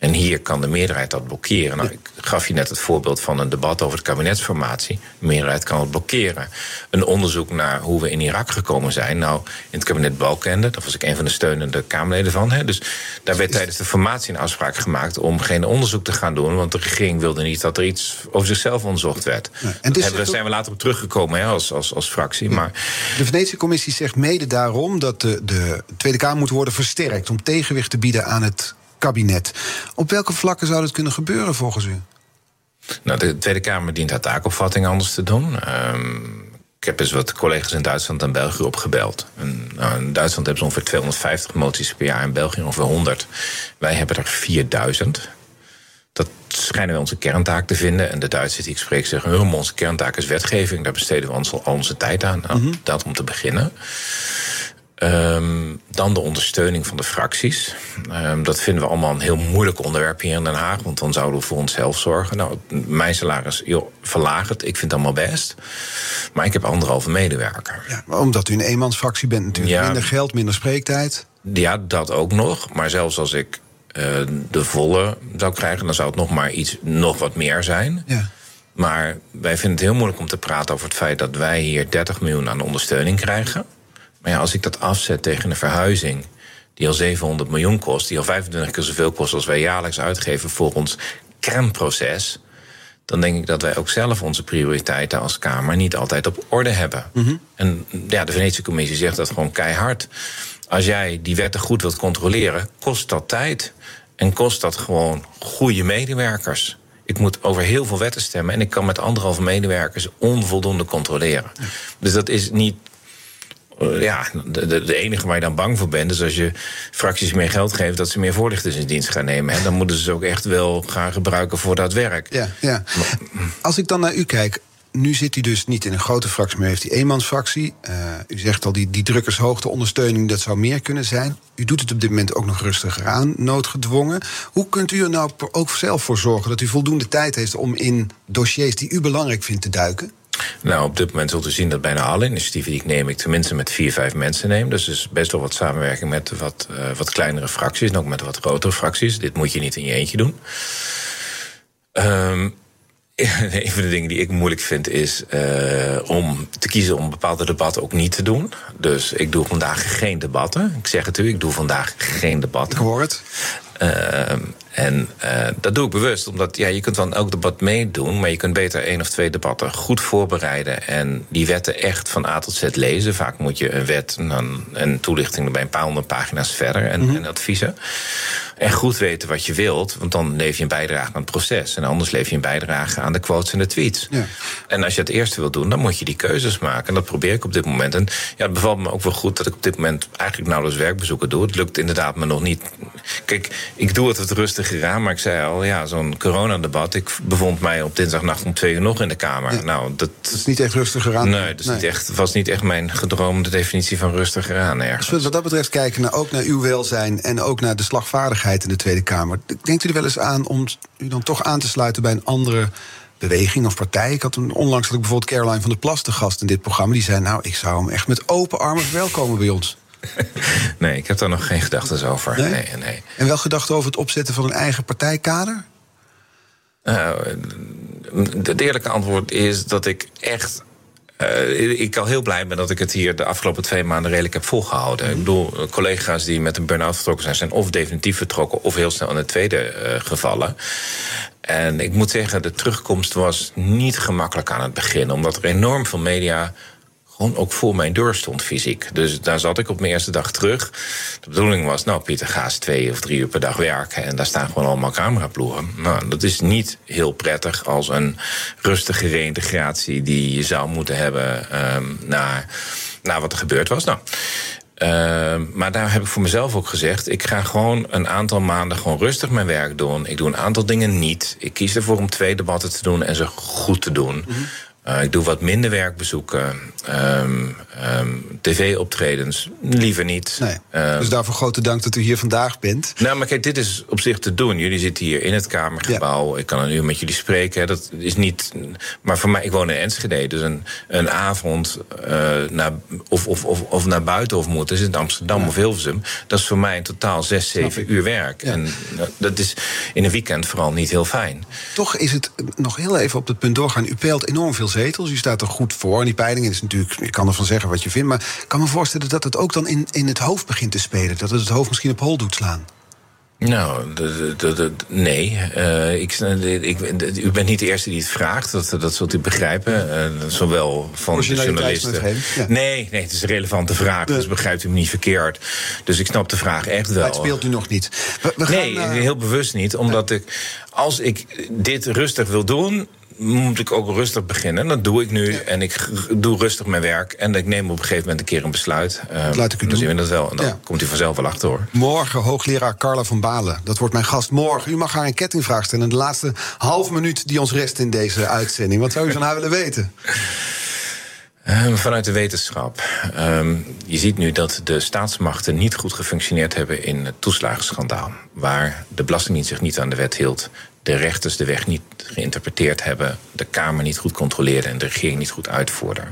En hier kan de meerderheid dat blokkeren. Nou, ik gaf je net het voorbeeld van een debat over de kabinetsformatie. De meerderheid kan het blokkeren. Een onderzoek naar hoe we in Irak gekomen zijn. Nou, in het kabinet Balkende, daar was ik een van de steunende Kamerleden van. Hè. Dus daar werd tijdens de formatie een afspraak gemaakt om geen onderzoek te gaan doen. Want de regering wilde niet dat er iets over zichzelf onderzocht werd. Ja, en dus daar zijn we later op teruggekomen hè, als, als, als fractie. Maar... De Venetische Commissie zegt mede daarom dat de, de Tweede Kamer moet worden versterkt om tegenwicht te bieden aan het kabinet. Op welke vlakken zou dat kunnen gebeuren volgens u? Nou, de Tweede Kamer dient haar taakopvatting anders te doen. Um, Ik heb eens wat collega's in Duitsland en België opgebeld. En, nou, in Duitsland hebben ze ongeveer 250 moties per jaar, in België ongeveer 100. Wij hebben er 4000. Dat schijnen wij onze kerntaak te vinden. En de Duitsers die ik spreek zeggen: "Oh, onze kerntaak is wetgeving. Daar besteden we ons, al onze tijd aan. Nou, Dat om te beginnen. Ehm, dan de ondersteuning van de fracties. Ehm, dat vinden we allemaal een heel moeilijk onderwerp hier in Den Haag. Want dan zouden we voor onszelf zorgen. Nou, mijn salaris, joh, verlaag het. Ik vind het allemaal best. Maar ik heb anderhalve medewerker. Ja, maar omdat u een eenmansfractie bent natuurlijk. Ja. Minder geld, minder spreektijd. Ja, dat ook nog. Maar zelfs als ik eh, de volle zou krijgen, dan zou het nog maar iets, nog wat meer zijn. Ja. Maar wij vinden het heel moeilijk om te praten over het feit dat wij hier 30 miljoen aan ondersteuning krijgen. Maar ja, als ik dat afzet tegen een verhuizing die al 700 miljoen kost, die al 25 keer zoveel kost als wij jaarlijks uitgeven voor ons kernproces, dan denk ik dat wij ook zelf onze prioriteiten als Kamer niet altijd op orde hebben. En ja, de Venetische Commissie zegt dat gewoon keihard. Als jij die wetten goed wilt controleren, kost dat tijd. En kost dat gewoon goede medewerkers. Ik moet over heel veel wetten stemmen en ik kan met anderhalve medewerkers onvoldoende controleren. Dus dat is niet ja, de, enige waar je dan bang voor bent, is als je fracties meer geld geeft, dat ze meer voorlichters in dienst gaan nemen. En dan moeten ze ze ook echt wel gaan gebruiken voor dat werk. Ja, ja. Als ik dan naar u kijk. Nu zit u dus niet in een grote fractie, maar heeft die eenmansfractie. Eh, u zegt al, die, die drukkershoogte ondersteuning, dat zou meer kunnen zijn. U doet het op dit moment ook nog rustiger aan, noodgedwongen. Hoe kunt u er nou ook zelf voor zorgen dat u voldoende tijd heeft om in dossiers die u belangrijk vindt te duiken? Nou, op dit moment zult u zien dat bijna alle initiatieven die ik neem, ik tenminste met vier, vijf mensen neem. Dus is best wel wat samenwerking met wat, eh, wat kleinere fracties en ook met wat grotere fracties. Dit moet je niet in je eentje doen. Ehm, een van de dingen die ik moeilijk vind is eh, om te kiezen om bepaalde debatten ook niet te doen. Dus ik doe vandaag geen debatten. Ik zeg het u, ik doe vandaag geen debatten. Ik hoor het. Ehm, en eh, dat doe ik bewust, omdat ja, je kunt dan elk debat meedoen, maar je kunt beter één of twee debatten goed voorbereiden en die wetten echt van A tot Z lezen. Vaak moet je een wet en dan een toelichting bij een paar honderd pagina's verder en, en adviezen. En goed weten wat je wilt, want dan leef je een bijdrage aan het proces. En anders leef je een bijdrage aan de quotes en de tweets. Ja. En als je het eerste wil doen, dan moet je die keuzes maken. En dat probeer ik op dit moment. En ja, het bevalt me ook wel goed dat ik op dit moment eigenlijk nauwelijks werkbezoeken doe. Het lukt inderdaad me nog niet. Kijk, ik doe het wat rustiger aan, maar ik zei al, ja, zo'n coronadebat. Ik bevond mij op dinsdagnacht om twee uur nog in de Kamer. Ja. Nou, dat. Is niet echt rustiger aan. Nee, dat is Niet echt, was niet echt mijn gedroomde definitie van rustiger aan ergens. We wat dat betreft kijken naar, ook naar uw welzijn en ook naar de slagvaardigheid in de Tweede Kamer. Denkt u er wel eens aan om u dan toch aan te sluiten bij een andere beweging of partij? Ik had een, onlangs had ik bijvoorbeeld Caroline van der Plas te gast in dit programma. Die zei: Nou, ik zou hem echt met open armen verwelkomen bij ons. Nee, ik heb daar nog geen gedachten over. Nee? Nee, nee. En wel gedachten over het opzetten van een eigen partijkader? Nou, het eerlijke antwoord is dat ik echt. Eh, ik al heel blij ben dat ik het hier de afgelopen twee maanden redelijk heb volgehouden. Ik bedoel, eh, collega's die met een burn-out vertrokken zijn, zijn of definitief vertrokken of heel snel in het tweede eh, gevallen. En ik moet zeggen, de terugkomst was niet gemakkelijk aan het begin, omdat er enorm veel media gewoon ook voor mijn deur stond fysiek. Dus daar zat ik op mijn eerste dag terug. De bedoeling was, nou Pieter, ga eens twee of drie uur per dag werken... en daar staan gewoon allemaal cameraploegen. Nou, dat is niet heel prettig als een rustige reïntegratie... die je zou moeten hebben ehm, naar, naar wat er gebeurd was. Nou, Uh, maar daar heb ik voor mezelf ook gezegd: ik ga gewoon een aantal maanden gewoon rustig mijn werk doen. Ik doe een aantal dingen niet. Ik kies ervoor om twee debatten te doen en ze goed te doen. Mhm. Uh, ik doe wat minder werkbezoeken, um, um, tv-optredens, liever niet. Nee. Uh, dus daarvoor grote dank dat u hier vandaag bent. Nou, maar kijk, dit is op zich te doen. Jullie zitten hier in het Kamergebouw. Ik kan een uur met jullie spreken. Dat is niet. Maar voor mij, ik woon in Enschede. Dus een, een avond uh, naar, of, of, of, of naar buiten of moeten, is in Amsterdam ja. of Hilversum. Dat is voor mij in totaal zes, zeven uur werk. Ja. En dat is in een weekend vooral niet heel fijn. Toch is het nog heel even op het punt doorgaan. U peelt enorm veel zetels. U staat er goed voor. En die peilingen is natuurlijk. Je kan ervan zeggen wat je vindt. Maar ik kan me voorstellen dat het ook dan in, in het hoofd begint te spelen. Dat het het hoofd misschien op hol doet slaan. Nou, nee. Uh, ik, ik, u bent niet de eerste die het vraagt. Dat, dat zult u begrijpen. Uh, zowel van de journalisten. Ja. Nee, nee, het is een relevante vraag. Dus begrijpt u me niet verkeerd. Dus ik snap de vraag echt wel. Maar het speelt u nog niet. We, we nee, gaan, uh... heel bewust niet. Omdat ik, als ik dit rustig wil doen moet ik ook rustig beginnen. Dat doe ik nu. En ik doe rustig mijn werk. En ik neem op een gegeven moment een keer een besluit. Uh, laat ik u dan doen. zien we dat wel. En dan Ja. komt u vanzelf wel achter hoor. Morgen hoogleraar Carla van Balen. Dat wordt mijn gast morgen. U mag haar een kettingvraag stellen. De laatste half minuut die ons rest in deze uitzending. Wat zou u van haar willen weten? Ehm, vanuit de wetenschap. Ehm, je ziet nu dat de staatsmachten niet goed gefunctioneerd hebben in het toeslagenschandaal. Waar de Belastingdienst zich niet aan de wet hield. De rechters de weg niet geïnterpreteerd hebben. De Kamer niet goed controleerde en de regering niet goed uitvoerde.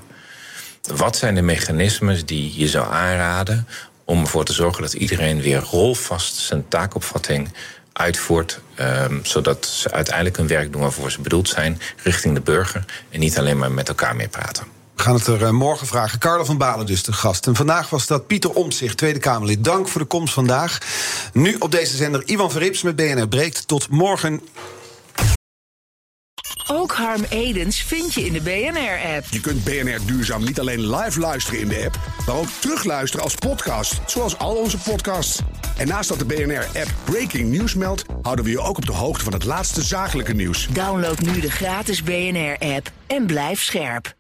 Wat zijn de mechanismes die je zou aanraden om ervoor te zorgen dat iedereen weer rolvast zijn taakopvatting uitvoert, ehm, zodat ze uiteindelijk hun werk doen waarvoor ze bedoeld zijn, richting de burger en niet alleen maar met elkaar mee praten. We gaan het er eh, morgen vragen. Carla van Balen dus de gast. En vandaag was dat Pieter Omtzigt, Tweede Kamerlid. Dank voor de komst vandaag. Nu op deze zender Ivan Verrips met BNR Breekt. Tot morgen. Ook Harm Edens vind je in de BNR-app. Je kunt BNR Duurzaam niet alleen live luisteren in de app, maar ook terugluisteren als podcast, zoals al onze podcasts. En naast dat de BNR-app Breaking News meldt, houden we je ook op de hoogte van het laatste zakelijke nieuws. Download nu de gratis BNR-app en blijf scherp.